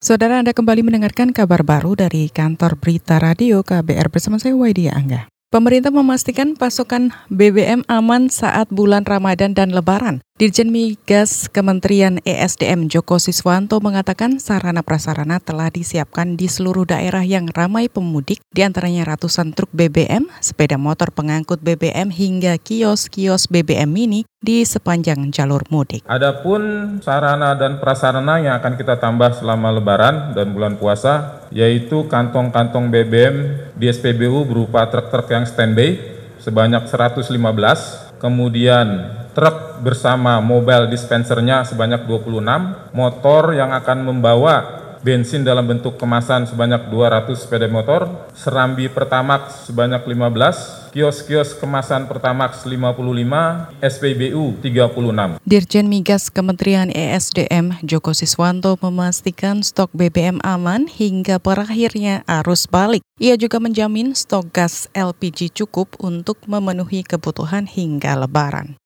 Saudara Anda kembali mendengarkan kabar baru dari kantor berita radio KBR bersama saya Waidia Angga. Pemerintah memastikan pasokan BBM aman saat bulan Ramadan dan Lebaran. Dirjen Migas Kementerian ESDM Joko Siswanto mengatakan sarana prasarana telah disiapkan di seluruh daerah yang ramai pemudik, di antaranya ratusan truk BBM, sepeda motor pengangkut BBM hingga kios-kios BBM mini di sepanjang jalur mudik. Adapun sarana dan prasarana yang akan kita tambah selama Lebaran dan bulan puasa, yaitu kantong-kantong BBM di SPBU berupa truk-truk yang standby sebanyak 115, kemudian truk bersama mobile dispensernya sebanyak 26, motor yang akan membawa bensin dalam bentuk kemasan sebanyak 200 sepeda motor, serambi Pertamax sebanyak 15, kios-kios kemasan Pertamax 55, SPBU 36. Dirjen Migas Kementerian ESDM Joko Siswanto memastikan stok BBM aman hingga berakhirnya arus balik. Ia juga menjamin stok gas LPG cukup untuk memenuhi kebutuhan hingga lebaran.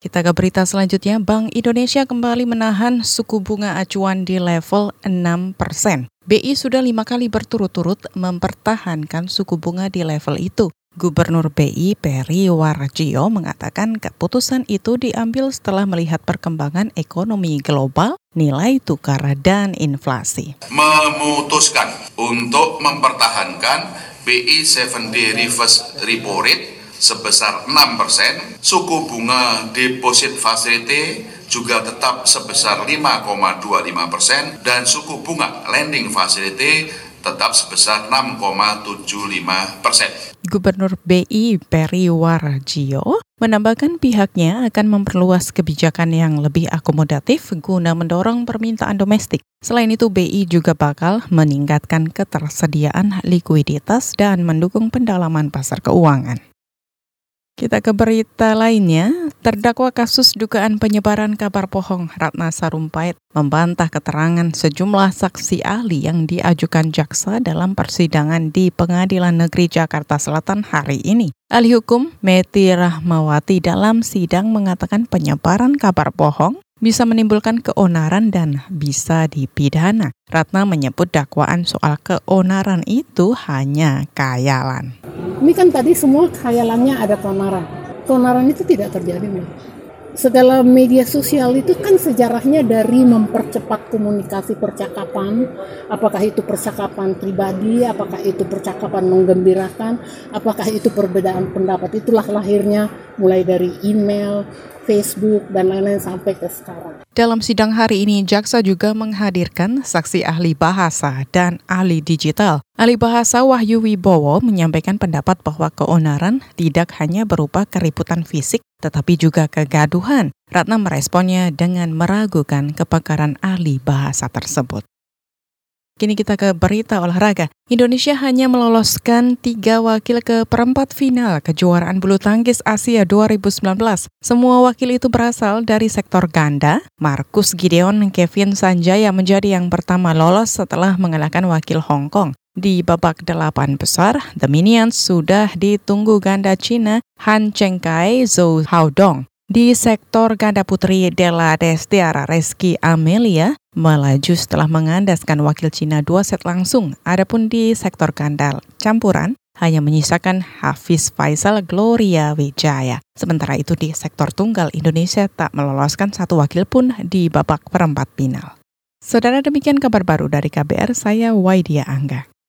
Kita ke berita selanjutnya, Bank Indonesia kembali menahan suku bunga acuan di level 6 persen. BI sudah lima kali berturut-turut mempertahankan suku bunga di level itu. Gubernur BI Peri Warjio mengatakan keputusan itu diambil setelah melihat perkembangan ekonomi global, nilai tukar, dan inflasi. Memutuskan untuk mempertahankan BI 7 day reverse repo rate sebesar 6%, suku bunga deposit facility juga tetap sebesar 5,25% dan suku bunga lending facility tetap sebesar 6,75 persen. Gubernur BI Peri Warjio menambahkan pihaknya akan memperluas kebijakan yang lebih akomodatif guna mendorong permintaan domestik. Selain itu, BI juga bakal meningkatkan ketersediaan likuiditas dan mendukung pendalaman pasar keuangan. Kita ke berita lainnya, terdakwa kasus dugaan penyebaran kabar bohong Ratna Sarumpait membantah keterangan sejumlah saksi ahli yang diajukan jaksa dalam persidangan di Pengadilan Negeri Jakarta Selatan hari ini. Ahli hukum Meti Rahmawati dalam sidang mengatakan penyebaran kabar bohong bisa menimbulkan keonaran dan bisa dipidana. Ratna menyebut dakwaan soal keonaran itu hanya kayalan. Ini kan tadi semua khayalannya ada keonaran. Keonaran itu tidak terjadi. Nih. Segala media sosial itu kan sejarahnya dari mempercepat komunikasi percakapan, apakah itu percakapan pribadi, apakah itu percakapan menggembirakan, apakah itu perbedaan pendapat. Itulah lahirnya mulai dari email, Facebook, dan lain-lain sampai ke sekarang. Dalam sidang hari ini, jaksa juga menghadirkan saksi ahli bahasa dan ahli digital. Ahli bahasa Wahyu Wibowo menyampaikan pendapat bahwa keonaran tidak hanya berupa keributan fisik, tetapi juga kegaduhan. Ratna meresponnya dengan meragukan kepakaran ahli bahasa tersebut. Kini kita ke berita olahraga. Indonesia hanya meloloskan tiga wakil ke perempat final kejuaraan bulu tangkis Asia 2019. Semua wakil itu berasal dari sektor ganda. Markus Gideon Kevin Sanjaya menjadi yang pertama lolos setelah mengalahkan wakil Hong Kong. Di babak delapan besar, The Minions sudah ditunggu ganda Cina Han Chengkai Zhou Haodong. Di sektor ganda putri Della Destiara Reski Amelia melaju setelah mengandaskan wakil Cina dua set langsung. Adapun di sektor ganda campuran hanya menyisakan Hafiz Faisal Gloria Wijaya. Sementara itu di sektor tunggal Indonesia tak meloloskan satu wakil pun di babak perempat final. Saudara demikian kabar baru dari KBR, saya Waidia Angga.